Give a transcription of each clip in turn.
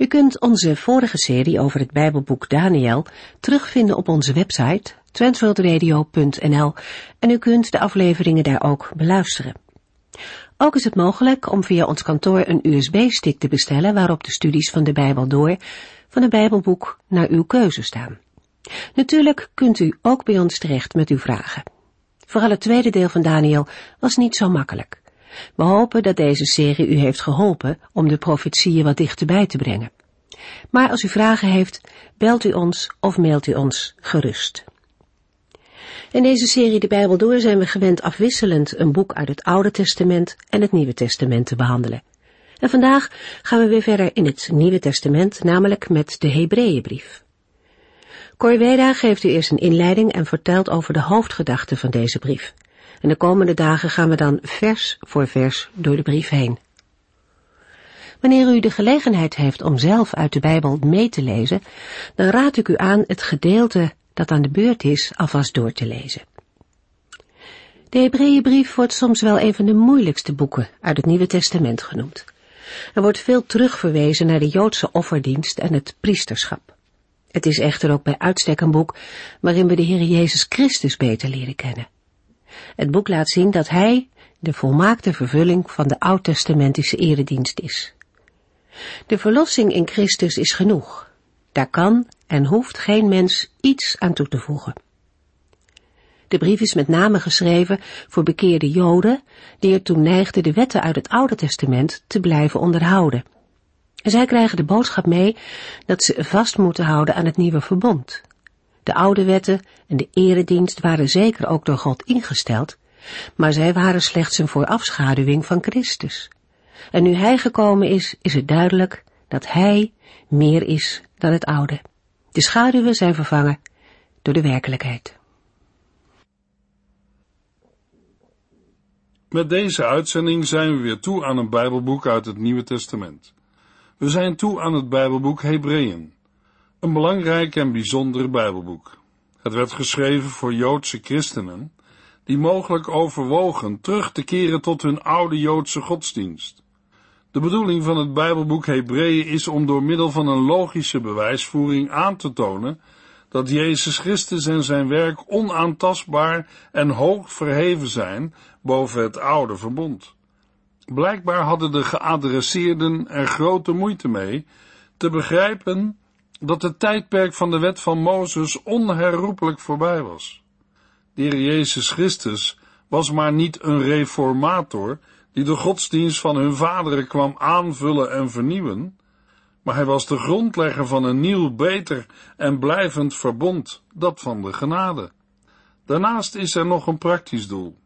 U kunt onze vorige serie over het Bijbelboek Daniel terugvinden op onze website transworldradio.nl en u kunt de afleveringen daar ook beluisteren. Ook is het mogelijk om via ons kantoor een USB-stick te bestellen waarop de studies van de Bijbel door van het Bijbelboek naar uw keuze staan. Natuurlijk kunt u ook bij ons terecht met uw vragen. Vooral het tweede deel van Daniel was niet zo makkelijk. We hopen dat deze serie u heeft geholpen om de profetieën wat dichterbij te brengen. Maar als u vragen heeft, belt u ons of mailt u ons gerust. In deze serie De Bijbel Door zijn we gewend afwisselend een boek uit het Oude Testament en het Nieuwe Testament te behandelen. En vandaag gaan we weer verder in het Nieuwe Testament, namelijk met de Hebreeënbrief. Corveda geeft u eerst een inleiding en vertelt over de hoofdgedachten van deze brief. En de komende dagen gaan we dan vers voor vers door de brief heen. Wanneer u de gelegenheid heeft om zelf uit de Bijbel mee te lezen, dan raad ik u aan het gedeelte dat aan de beurt is alvast door te lezen. De Hebreeënbrief wordt soms wel een van de moeilijkste boeken uit het Nieuwe Testament genoemd. Er wordt veel terugverwezen naar de Joodse offerdienst en het priesterschap. Het is echter ook bij uitstek een boek waarin we de Heer Jezus Christus beter leren kennen. Het boek laat zien dat hij de volmaakte vervulling van de oud-testamentische eredienst is. De verlossing in Christus is genoeg. Daar kan en hoeft geen mens iets aan toe te voegen. De brief is met name geschreven voor bekeerde Joden die ertoe neigden de wetten uit het Oude Testament te blijven onderhouden. Zij krijgen de boodschap mee dat ze vast moeten houden aan het nieuwe verbond. De oude wetten en de eredienst waren zeker ook door God ingesteld, maar zij waren slechts een voorafschaduwing van Christus. En nu Hij gekomen is, is het duidelijk dat Hij meer is dan het oude. De schaduwen zijn vervangen door de werkelijkheid. Met deze uitzending zijn we weer toe aan een Bijbelboek uit het Nieuwe Testament. We zijn toe aan het Bijbelboek Hebreeën, een belangrijk en bijzonder Bijbelboek. Het werd geschreven voor Joodse christenen die mogelijk overwogen terug te keren tot hun oude Joodse godsdienst. De bedoeling van het Bijbelboek Hebreeën is om door middel van een logische bewijsvoering aan te tonen dat Jezus Christus en zijn werk onaantastbaar en hoog verheven zijn boven het oude verbond. Blijkbaar hadden de geadresseerden er grote moeite mee te begrijpen dat het tijdperk van de wet van Mozes onherroepelijk voorbij was. De Heer Jezus Christus was maar niet een reformator die de godsdienst van hun vaderen kwam aanvullen en vernieuwen, maar hij was de grondlegger van een nieuw, beter en blijvend verbond, dat van de genade. Daarnaast is er nog een praktisch doel.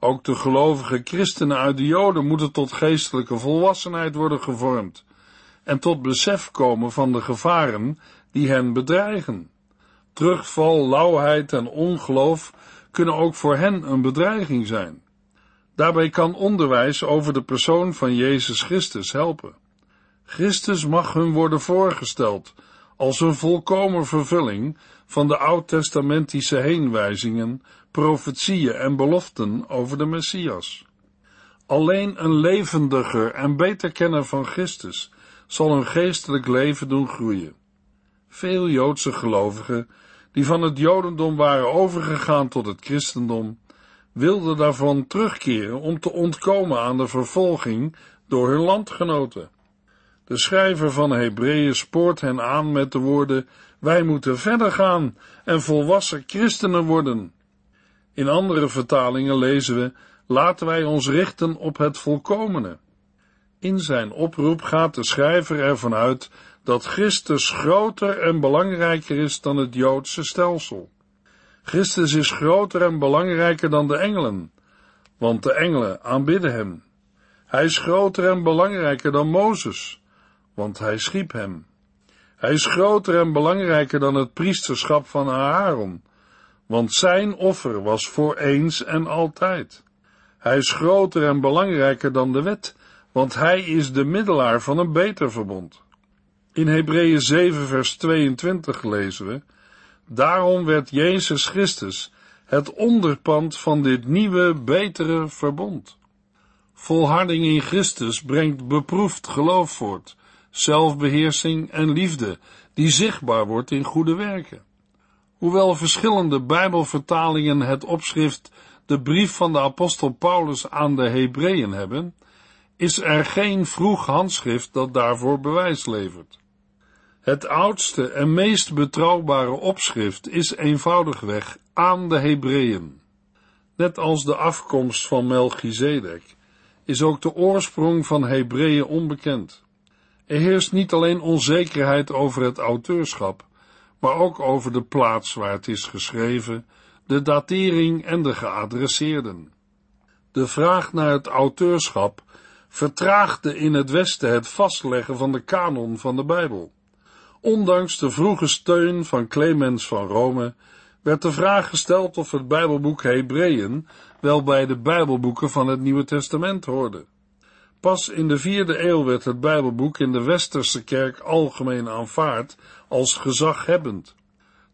Ook de gelovige christenen uit de Joden moeten tot geestelijke volwassenheid worden gevormd en tot besef komen van de gevaren die hen bedreigen. Terugval, lauwheid en ongeloof kunnen ook voor hen een bedreiging zijn. Daarbij kan onderwijs over de persoon van Jezus Christus helpen. Christus mag hun worden voorgesteld als een volkomen vervulling van de oud-testamentische heenwijzingen, profetieën en beloften over de Messias. Alleen een levendiger en beter kenner van Christus zal hun geestelijk leven doen groeien. Veel Joodse gelovigen, die van het Jodendom waren overgegaan tot het christendom, wilden daarvan terugkeren om te ontkomen aan de vervolging door hun landgenoten. De schrijver van Hebreeën spoort hen aan met de woorden: Wij moeten verder gaan en volwassen christenen worden. In andere vertalingen lezen we: Laten wij ons richten op het volkomene. In zijn oproep gaat de schrijver ervan uit dat Christus groter en belangrijker is dan het Joodse stelsel. Christus is groter en belangrijker dan de engelen, want de engelen aanbidden hem. Hij is groter en belangrijker dan Mozes, want hij schiep hem. Hij is groter en belangrijker dan het priesterschap van Aaron, want zijn offer was voor eens en altijd. Hij is groter en belangrijker dan de wet, want hij is de middelaar van een beter verbond. In Hebreeën 7 vers 22 lezen we, Daarom werd Jezus Christus het onderpand van dit nieuwe, betere verbond. Volharding in Christus brengt beproefd geloof voort, zelfbeheersing en liefde, die zichtbaar wordt in goede werken. Hoewel verschillende Bijbelvertalingen het opschrift de brief van de apostel Paulus aan de Hebreeën hebben, is er geen vroeg handschrift dat daarvoor bewijs levert. Het oudste en meest betrouwbare opschrift is eenvoudigweg aan de Hebreeën. Net als de afkomst van Melchizedek is ook de oorsprong van Hebreeën onbekend. Er heerst niet alleen onzekerheid over het auteurschap, maar ook over de plaats waar het is geschreven, de datering en de geadresseerden. De vraag naar het auteurschap vertraagde in het Westen het vastleggen van de kanon van de Bijbel. Ondanks de vroege steun van Clemens van Rome werd de vraag gesteld of het Bijbelboek Hebreeën wel bij de Bijbelboeken van het Nieuwe Testament hoorde. Pas in de vierde eeuw werd het Bijbelboek in de Westerse kerk algemeen aanvaard als gezaghebbend.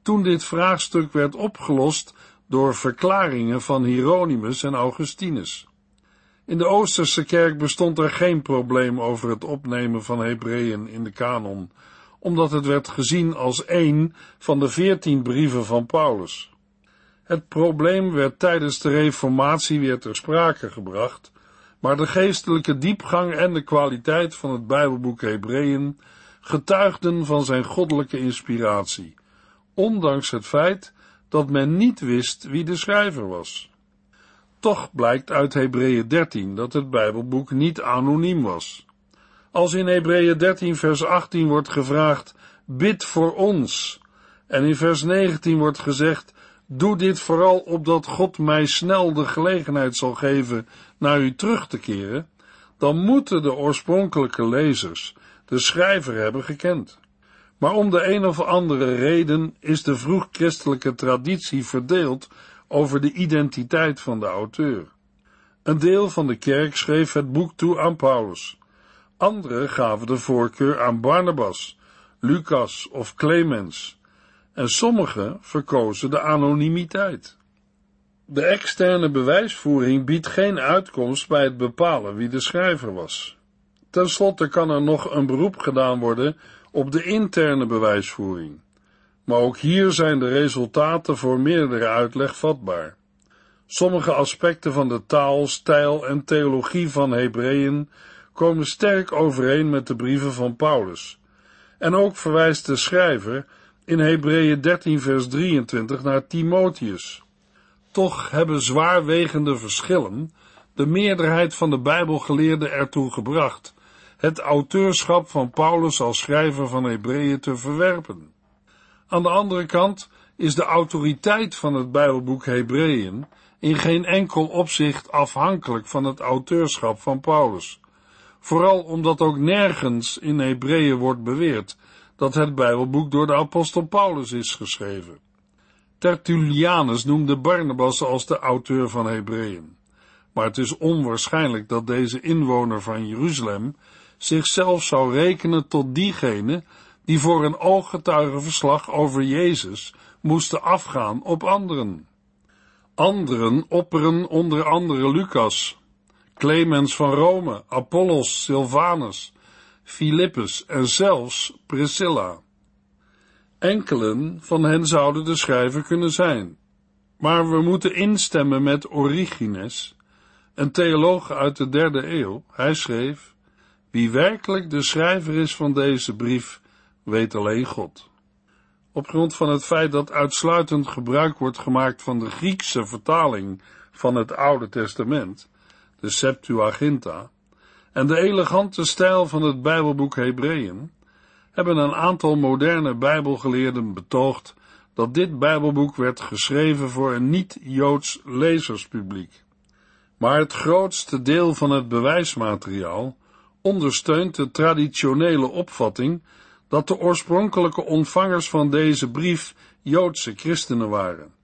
Toen dit vraagstuk werd opgelost door verklaringen van Hieronymus en Augustinus. In de Oosterse kerk bestond er geen probleem over het opnemen van Hebreeën in de kanon, omdat het werd gezien als één van de veertien brieven van Paulus. Het probleem werd tijdens de Reformatie weer ter sprake gebracht, maar de geestelijke diepgang en de kwaliteit van het Bijbelboek Hebreeën getuigden van zijn goddelijke inspiratie, ondanks het feit dat men niet wist wie de schrijver was. Toch blijkt uit Hebreeën 13 dat het Bijbelboek niet anoniem was. Als in Hebreeën 13 vers 18 wordt gevraagd, bid voor ons, en in vers 19 wordt gezegd, doe dit vooral opdat God mij snel de gelegenheid zal geven naar u terug te keren, dan moeten de oorspronkelijke lezers de schrijver hebben gekend. Maar om de een of andere reden is de vroeg-christelijke traditie verdeeld over de identiteit van de auteur. Een deel van de kerk schreef het boek toe aan Paulus. Anderen gaven de voorkeur aan Barnabas, Lucas of Clemens, en sommigen verkozen de anonimiteit. De externe bewijsvoering biedt geen uitkomst bij het bepalen wie de schrijver was. Ten slotte kan er nog een beroep gedaan worden op de interne bewijsvoering. Maar ook hier zijn de resultaten voor meerdere uitleg vatbaar. Sommige aspecten van de taal, stijl en theologie van Hebreeën komen sterk overeen met de brieven van Paulus. En ook verwijst de schrijver in Hebreeën 13 vers 23 naar Timotheus. Toch hebben zwaarwegende verschillen de meerderheid van de Bijbelgeleerden ertoe gebracht het auteurschap van Paulus als schrijver van Hebreeën te verwerpen. Aan de andere kant is de autoriteit van het Bijbelboek Hebreeën in geen enkel opzicht afhankelijk van het auteurschap van Paulus. Vooral omdat ook nergens in Hebreeën wordt beweerd dat het Bijbelboek door de apostel Paulus is geschreven. Tertullianus noemde Barnabas als de auteur van Hebreeën. Maar het is onwaarschijnlijk dat deze inwoner van Jeruzalem zichzelf zou rekenen tot diegene die voor een ooggetuigenverslag over Jezus moesten afgaan op anderen. Anderen opperen onder andere Lucas, Clemens van Rome, Apollos, Silvanus, Philippus en zelfs Priscilla. Enkelen van hen zouden de schrijver kunnen zijn, maar we moeten instemmen met Origenes, een theoloog uit de derde eeuw. Hij schreef, wie werkelijk de schrijver is van deze brief, weet alleen God. Op grond van het feit dat uitsluitend gebruik wordt gemaakt van de Griekse vertaling van het Oude Testament, de Septuaginta, en de elegante stijl van het Bijbelboek Hebreeën, hebben een aantal moderne Bijbelgeleerden betoogd dat dit Bijbelboek werd geschreven voor een niet-Joods lezerspubliek. Maar het grootste deel van het bewijsmateriaal ondersteunt de traditionele opvatting dat de oorspronkelijke ontvangers van deze brief Joodse christenen waren.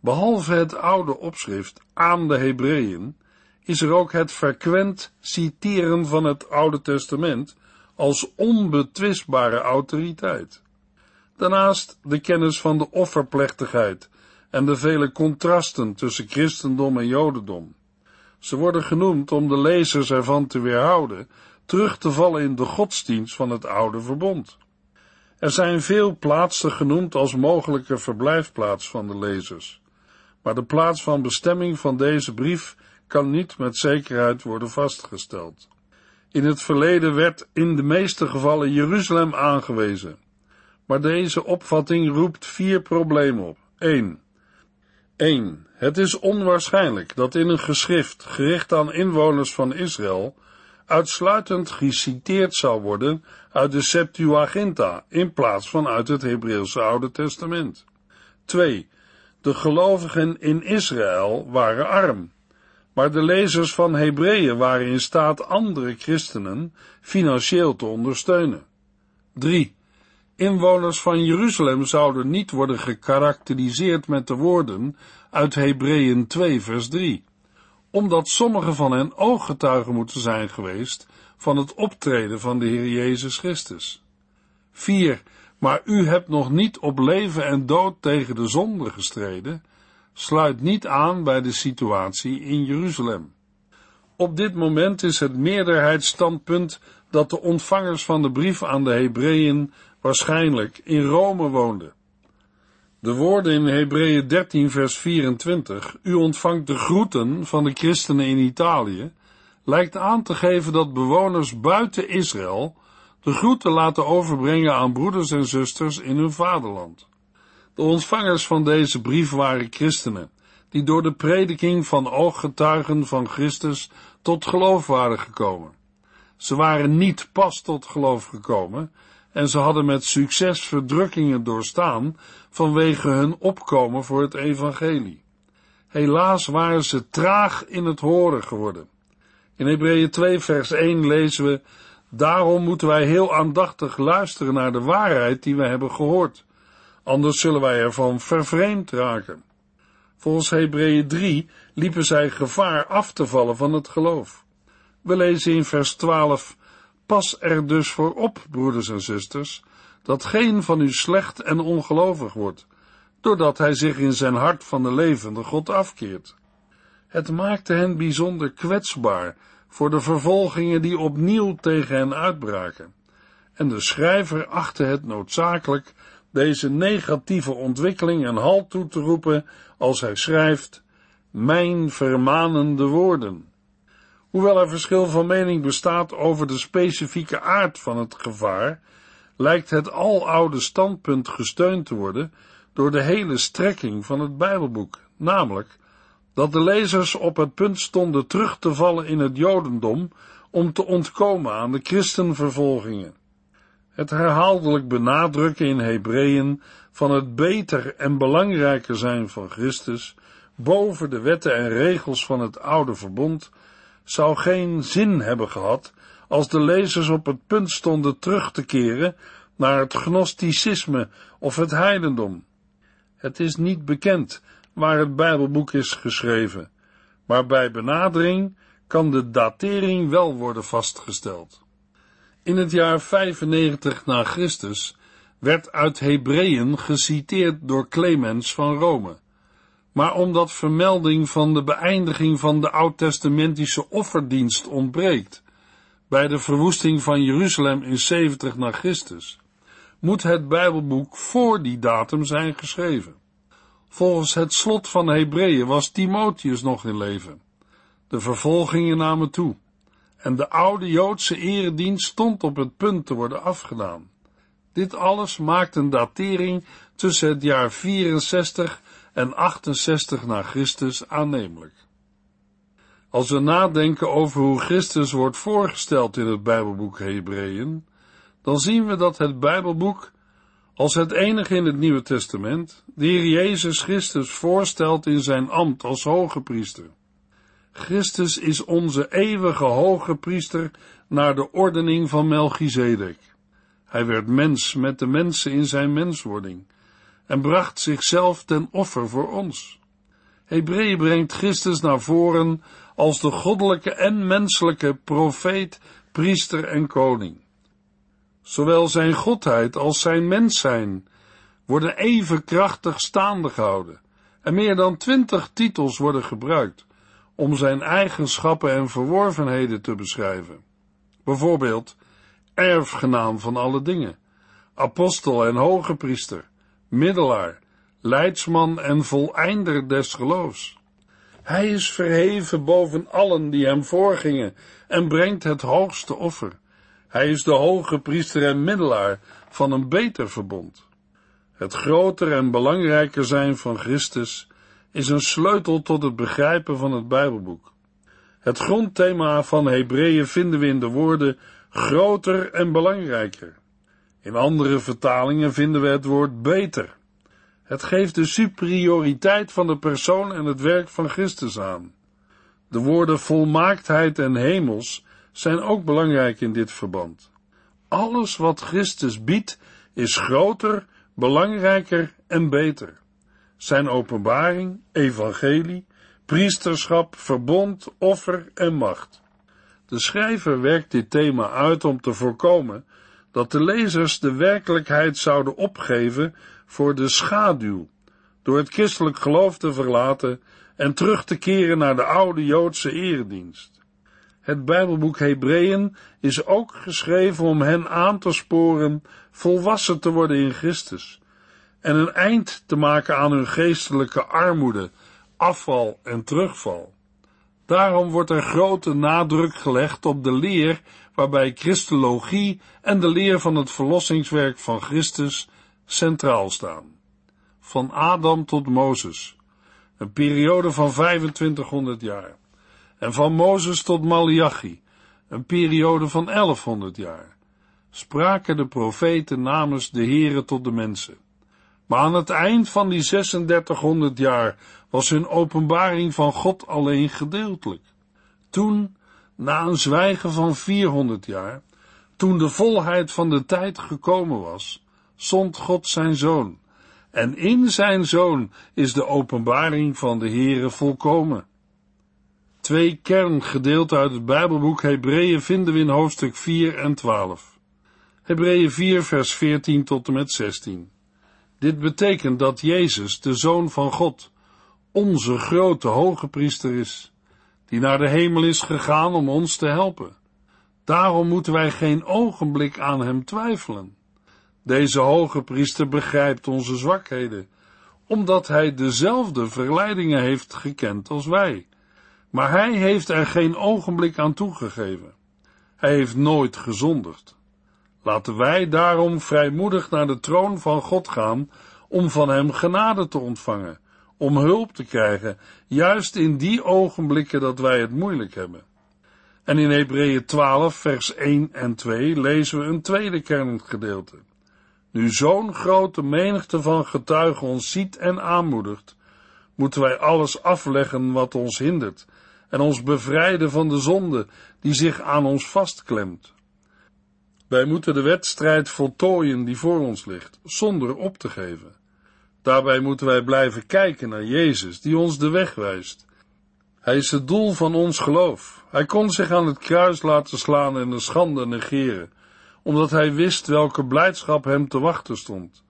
Behalve het oude opschrift aan de Hebreeën, is er ook het frequent citeren van het Oude Testament als onbetwistbare autoriteit. Daarnaast de kennis van de offerplechtigheid en de vele contrasten tussen christendom en jodendom. Ze worden genoemd om de lezers ervan te weerhouden terug te vallen in de godsdienst van het oude verbond. Er zijn veel plaatsen genoemd als mogelijke verblijfplaats van de lezers, maar de plaats van bestemming van deze brief kan niet met zekerheid worden vastgesteld. In het verleden werd in de meeste gevallen Jeruzalem aangewezen, maar deze opvatting roept vier problemen op. 1. 1. Het is onwaarschijnlijk dat in een geschrift gericht aan inwoners van Israël uitsluitend geciteerd zou worden uit de Septuaginta in plaats van uit het Hebreeuwse Oude Testament. 2. De gelovigen in Israël waren arm, maar de lezers van Hebreeën waren in staat andere christenen financieel te ondersteunen. 3. Inwoners van Jeruzalem zouden niet worden gekarakteriseerd met de woorden uit Hebreeën 2 vers 3, omdat sommigen van hen ooggetuigen moeten zijn geweest van het optreden van de Heer Jezus Christus. 4. Maar u hebt nog niet op leven en dood tegen de zonde gestreden, sluit niet aan bij de situatie in Jeruzalem. Op dit moment is het meerderheidsstandpunt dat de ontvangers van de brief aan de Hebreeën waarschijnlijk in Rome woonden. De woorden in Hebreeën 13 vers 24, u ontvangt de groeten van de christenen in Italië, lijkt aan te geven dat bewoners buiten Israël de groeten laten overbrengen aan broeders en zusters in hun vaderland. De ontvangers van deze brief waren christenen, die door de prediking van ooggetuigen van Christus tot geloof waren gekomen. Ze waren niet pas tot geloof gekomen, en ze hadden met succes verdrukkingen doorstaan vanwege hun opkomen voor het evangelie. Helaas waren ze traag in het horen geworden. In Hebreeën 2 vers 1 lezen we, daarom moeten wij heel aandachtig luisteren naar de waarheid die wij hebben gehoord, anders zullen wij ervan vervreemd raken. Volgens Hebreeën 3 liepen zij gevaar af te vallen van het geloof. We lezen in vers 12, Pas er dus voor op, broeders en zusters, dat geen van u slecht en ongelovig wordt, doordat hij zich in zijn hart van de levende God afkeert. Het maakte hen bijzonder kwetsbaar voor de vervolgingen die opnieuw tegen hen uitbraken. En de schrijver achtte het noodzakelijk deze negatieve ontwikkeling een halt toe te roepen als hij schrijft, mijn vermanende woorden. Hoewel er verschil van mening bestaat over de specifieke aard van het gevaar, lijkt het aloude standpunt gesteund te worden door de hele strekking van het Bijbelboek, namelijk dat de lezers op het punt stonden terug te vallen in het Jodendom om te ontkomen aan de christenvervolgingen. Het herhaaldelijk benadrukken in Hebreeën van het beter en belangrijker zijn van Christus boven de wetten en regels van het oude verbond zou geen zin hebben gehad als de lezers op het punt stonden terug te keren naar het gnosticisme of het heidendom. Het is niet bekend waar het Bijbelboek is geschreven, maar bij benadering kan de datering wel worden vastgesteld. In het jaar 95 na Christus werd uit Hebreeën geciteerd door Clemens van Rome. Maar omdat vermelding van de beëindiging van de oud-testamentische offerdienst ontbreekt, bij de verwoesting van Jeruzalem in 70 na Christus, moet het Bijbelboek voor die datum zijn geschreven. Volgens het slot van Hebreeën was Timotheus nog in leven. De vervolgingen namen toe en de oude Joodse eredienst stond op het punt te worden afgedaan. Dit alles maakt een datering tussen het jaar 64 en 68 na Christus aannemelijk. Als we nadenken over hoe Christus wordt voorgesteld in het Bijbelboek Hebreeën, dan zien we dat het Bijbelboek, als het enige in het Nieuwe Testament, de Jezus Christus voorstelt in zijn ambt als hoge priester. Christus is onze eeuwige hoge priester naar de ordening van Melchizedek. Hij werd mens met de mensen in zijn menswording en bracht zichzelf ten offer voor ons. Hebreeën brengt Christus naar voren als de goddelijke en menselijke profeet, priester en koning. Zowel zijn godheid als zijn mens zijn worden even krachtig staande gehouden en meer dan twintig titels worden gebruikt om zijn eigenschappen en verworvenheden te beschrijven. Bijvoorbeeld erfgenaam van alle dingen, apostel en hoge priester, middelaar, leidsman en voleinder des geloofs. Hij is verheven boven allen die hem voorgingen en brengt het hoogste offer. Hij is de hoge priester en middelaar van een beter verbond. Het groter en belangrijker zijn van Christus is een sleutel tot het begrijpen van het Bijbelboek. Het grondthema van Hebreeën vinden we in de woorden groter en belangrijker. In andere vertalingen vinden we het woord beter. Het geeft de superioriteit van de persoon en het werk van Christus aan. De woorden volmaaktheid en hemels zijn ook belangrijk in dit verband. Alles wat Christus biedt is groter, belangrijker en beter. Zijn openbaring, evangelie, priesterschap, verbond, offer en macht. De schrijver werkt dit thema uit om te voorkomen dat de lezers de werkelijkheid zouden opgeven voor de schaduw, door het christelijk geloof te verlaten en terug te keren naar de oude Joodse eredienst. Het Bijbelboek Hebreeën is ook geschreven om hen aan te sporen volwassen te worden in Christus en een eind te maken aan hun geestelijke armoede, afval en terugval. Daarom wordt er grote nadruk gelegd op de leer waarbij Christologie en de leer van het verlossingswerk van Christus centraal staan. Van Adam tot Mozes, een periode van 2500 jaar. En van Mozes tot Malachi, een periode van 1100 jaar. Spraken de profeten namens de Here tot de mensen. Maar aan het eind van die 3600 jaar was hun openbaring van God alleen gedeeltelijk. Toen, na een zwijgen van 400 jaar, toen de volheid van de tijd gekomen was, zond God zijn zoon. En in zijn zoon is de openbaring van de Heere volkomen. Twee kerngedeelten uit het Bijbelboek Hebreeën vinden we in hoofdstuk 4 en 12. Hebreeën 4 vers 14 tot en met 16. Dit betekent dat Jezus, de Zoon van God, onze grote hoge priester is, die naar de hemel is gegaan om ons te helpen. Daarom moeten wij geen ogenblik aan hem twijfelen. Deze hoge priester begrijpt onze zwakheden, omdat hij dezelfde verleidingen heeft gekend als wij. Maar hij heeft er geen ogenblik aan toegegeven. Hij heeft nooit gezondigd. Laten wij daarom vrijmoedig naar de troon van God gaan om van hem genade te ontvangen, om hulp te krijgen, juist in die ogenblikken dat wij het moeilijk hebben. En in Hebreeën 12, vers 1 en 2 lezen we een tweede kerngedeelte. Nu zo'n grote menigte van getuigen ons ziet en aanmoedigt, moeten wij alles afleggen wat ons hindert en ons bevrijden van de zonde die zich aan ons vastklemt. Wij moeten de wedstrijd voltooien die voor ons ligt, zonder op te geven. Daarbij moeten wij blijven kijken naar Jezus, die ons de weg wijst. Hij is het doel van ons geloof. Hij kon zich aan het kruis laten slaan en de schande negeren, omdat hij wist welke blijdschap hem te wachten stond.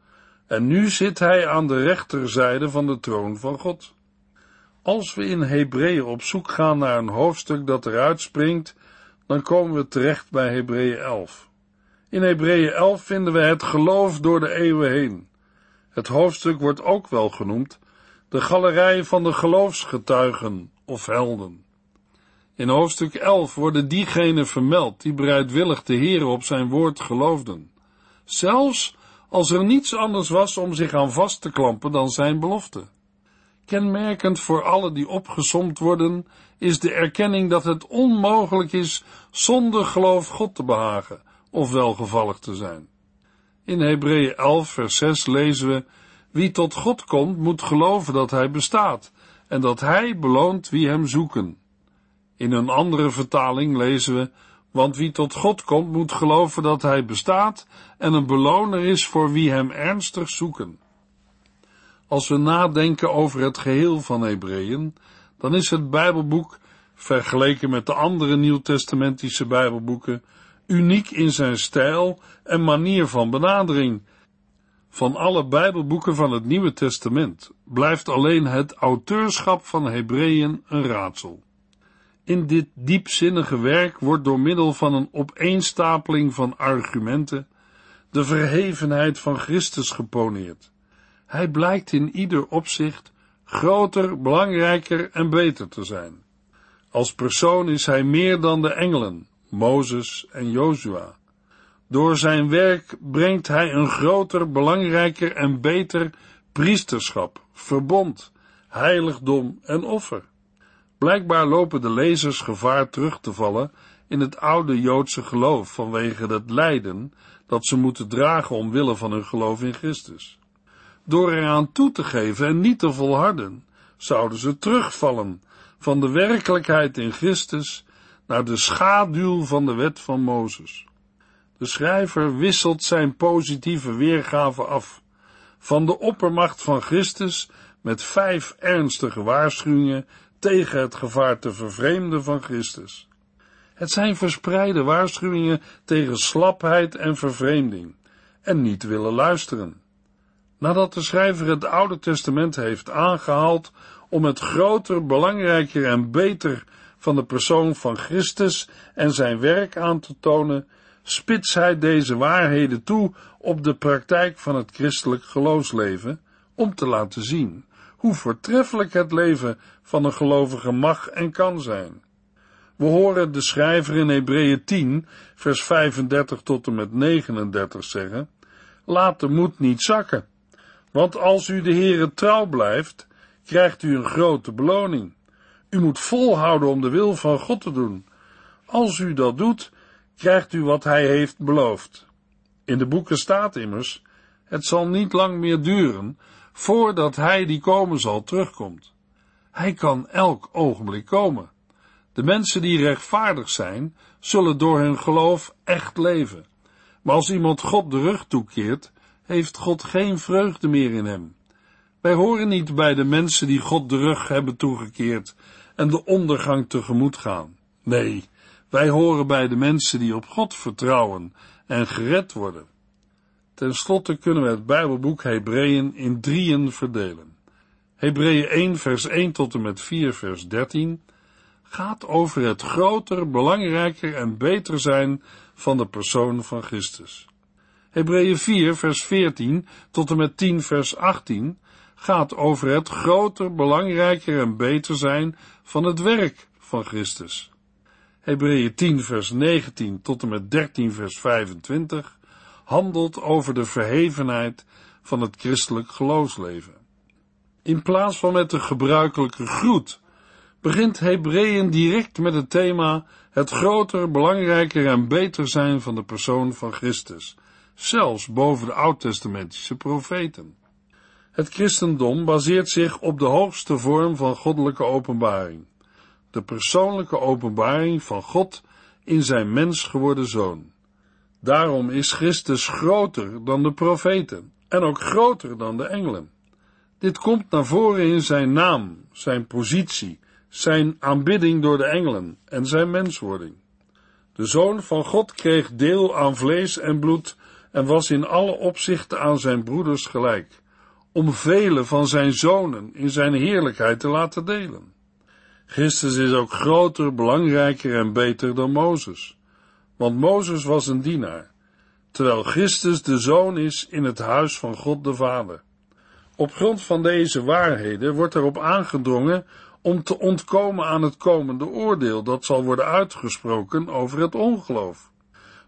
En nu zit hij aan de rechterzijde van de troon van God. Als we in Hebreeën op zoek gaan naar een hoofdstuk dat eruit springt, dan komen we terecht bij Hebreeën 11. In Hebreeën 11 vinden we het geloof door de eeuwen heen. Het hoofdstuk wordt ook wel genoemd de galerij van de geloofsgetuigen of helden. In hoofdstuk 11 worden diegenen vermeld die bereidwillig de Heer op zijn woord geloofden, zelfs als er niets anders was om zich aan vast te klampen dan zijn belofte. Kenmerkend voor alle die opgesomd worden, is de erkenning dat het onmogelijk is zonder geloof God te behagen of welgevallig te zijn. In Hebreeën 11 vers 6 lezen we, wie tot God komt moet geloven dat hij bestaat en dat hij beloont wie hem zoeken. In een andere vertaling lezen we, Want wie tot God komt, moet geloven dat Hij bestaat en een beloner is voor wie Hem ernstig zoeken. Als we nadenken over het geheel van Hebreeën, dan is het Bijbelboek, vergeleken met de andere nieuwtestamentische Bijbelboeken, uniek in zijn stijl en manier van benadering. Van alle Bijbelboeken van het Nieuwe Testament blijft alleen het auteurschap van Hebreeën een raadsel. In dit diepzinnige werk wordt door middel van een opeenstapeling van argumenten de verhevenheid van Christus geponeerd. Hij blijkt in ieder opzicht groter, belangrijker en beter te zijn. Als persoon is hij meer dan de engelen, Mozes en Jozua. Door zijn werk brengt hij een groter, belangrijker en beter priesterschap, verbond, heiligdom en offer. Blijkbaar lopen de lezers gevaar terug te vallen in het oude Joodse geloof vanwege het lijden dat ze moeten dragen omwille van hun geloof in Christus. Door eraan toe te geven en niet te volharden, zouden ze terugvallen van de werkelijkheid in Christus naar de schaduw van de wet van Mozes. De schrijver wisselt zijn positieve weergave af van de oppermacht van Christus met vijf ernstige waarschuwingen tegen het gevaar te vervreemden van Christus. Het zijn verspreide waarschuwingen tegen slapheid en vervreemding en niet willen luisteren. Nadat de schrijver het Oude Testament heeft aangehaald om het groter, belangrijker en beter van de persoon van Christus en zijn werk aan te tonen, spits hij deze waarheden toe op de praktijk van het christelijk geloofsleven, om te laten zien hoe voortreffelijk het leven van een gelovige mag en kan zijn. We horen de schrijver in Hebreeën 10, vers 35 tot en met 39 zeggen, laat de moed niet zakken, want als u de Heere trouw blijft, krijgt u een grote beloning. U moet volhouden om de wil van God te doen. Als u dat doet, krijgt u wat hij heeft beloofd. In de boeken staat immers, het zal niet lang meer duren, voordat hij die komen zal terugkomt. Hij kan elk ogenblik komen. De mensen die rechtvaardig zijn, zullen door hun geloof echt leven. Maar als iemand God de rug toekeert, heeft God geen vreugde meer in hem. Wij horen niet bij de mensen die God de rug hebben toegekeerd en de ondergang tegemoet gaan. Nee, wij horen bij de mensen die op God vertrouwen en gered worden. Ten slotte kunnen we het Bijbelboek Hebreeën in drieën verdelen. Hebreeën 1 vers 1 tot en met 4 vers 13 gaat over het groter, belangrijker en beter zijn van de persoon van Christus. Hebreeën 4 vers 14 tot en met 10 vers 18 gaat over het groter, belangrijker en beter zijn van het werk van Christus. Hebreeën 10 vers 19 tot en met 13 vers 25 handelt over de verhevenheid van het christelijk geloofsleven. In plaats van met de gebruikelijke groet, begint Hebreeën direct met het thema het groter, belangrijker en beter zijn van de persoon van Christus, zelfs boven de oud-testamentische profeten. Het christendom baseert zich op de hoogste vorm van goddelijke openbaring, de persoonlijke openbaring van God in zijn mens geworden zoon. Daarom is Christus groter dan de profeten en ook groter dan de engelen. Dit komt naar voren in zijn naam, zijn positie, zijn aanbidding door de engelen en zijn menswording. De zoon van God kreeg deel aan vlees en bloed en was in alle opzichten aan zijn broeders gelijk, om vele van zijn zonen in zijn heerlijkheid te laten delen. Christus is ook groter, belangrijker en beter dan Mozes, want Mozes was een dienaar, terwijl Christus de zoon is in het huis van God de Vader. Op grond van deze waarheden wordt erop aangedrongen om te ontkomen aan het komende oordeel dat zal worden uitgesproken over het ongeloof.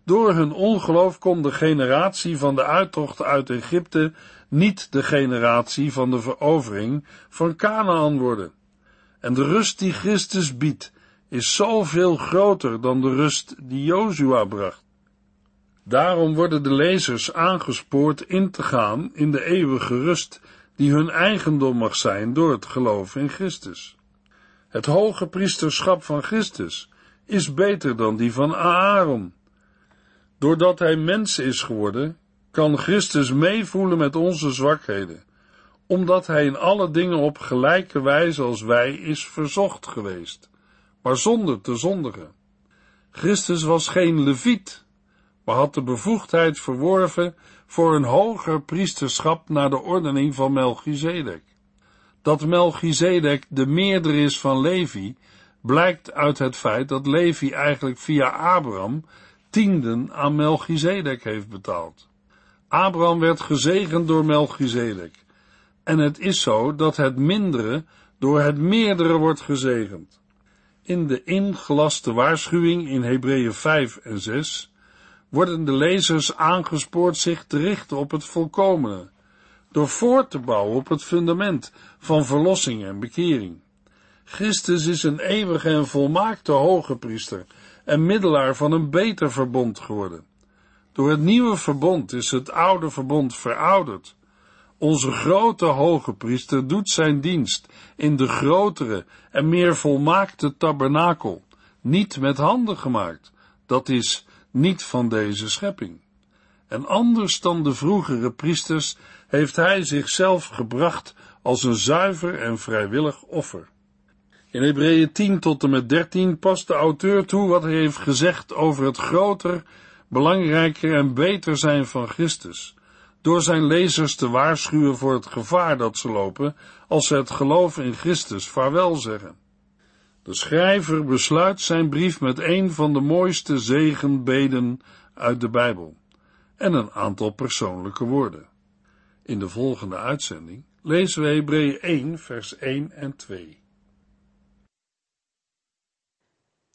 Door hun ongeloof kon de generatie van de uittocht uit Egypte niet de generatie van de verovering van Canaan worden. En de rust die Christus biedt, is zoveel groter dan de rust die Jozua bracht. Daarom worden de lezers aangespoord in te gaan in de eeuwige rust die hun eigendom mag zijn door het geloof in Christus. Het hoge priesterschap van Christus is beter dan die van Aaron. Doordat hij mens is geworden, kan Christus meevoelen met onze zwakheden, omdat hij in alle dingen op gelijke wijze als wij is verzocht geweest, maar zonder te zondigen. Christus was geen leviet, maar had de bevoegdheid verworven voor een hoger priesterschap naar de ordening van Melchizedek. Dat Melchizedek de meerder is van Levi, blijkt uit het feit dat Levi eigenlijk via Abraham tienden aan Melchizedek heeft betaald. Abraham werd gezegend door Melchizedek. En het is zo dat het mindere door het meerdere wordt gezegend. In de ingelaste waarschuwing in Hebreeën 5 en 6 worden de lezers aangespoord zich te richten op het volkomene, door voort te bouwen op het fundament van verlossing en bekering. Christus is een eeuwige en volmaakte hoge priester en middelaar van een beter verbond geworden. Door het nieuwe verbond is het oude verbond verouderd. Onze grote hoge priester doet zijn dienst in de grotere en meer volmaakte tabernakel, niet met handen gemaakt, dat is niet van deze schepping. En anders dan de vroegere priesters heeft hij zichzelf gebracht als een zuiver en vrijwillig offer. In Hebreeën 10 tot en met 13 past de auteur toe wat hij heeft gezegd over het groter, belangrijker en beter zijn van Christus, door zijn lezers te waarschuwen voor het gevaar dat ze lopen als ze het geloof in Christus vaarwel zeggen. De schrijver besluit zijn brief met een van de mooiste zegenbeden uit de Bijbel en een aantal persoonlijke woorden. In de volgende uitzending lezen we Hebreeën 1 vers 1 en 2.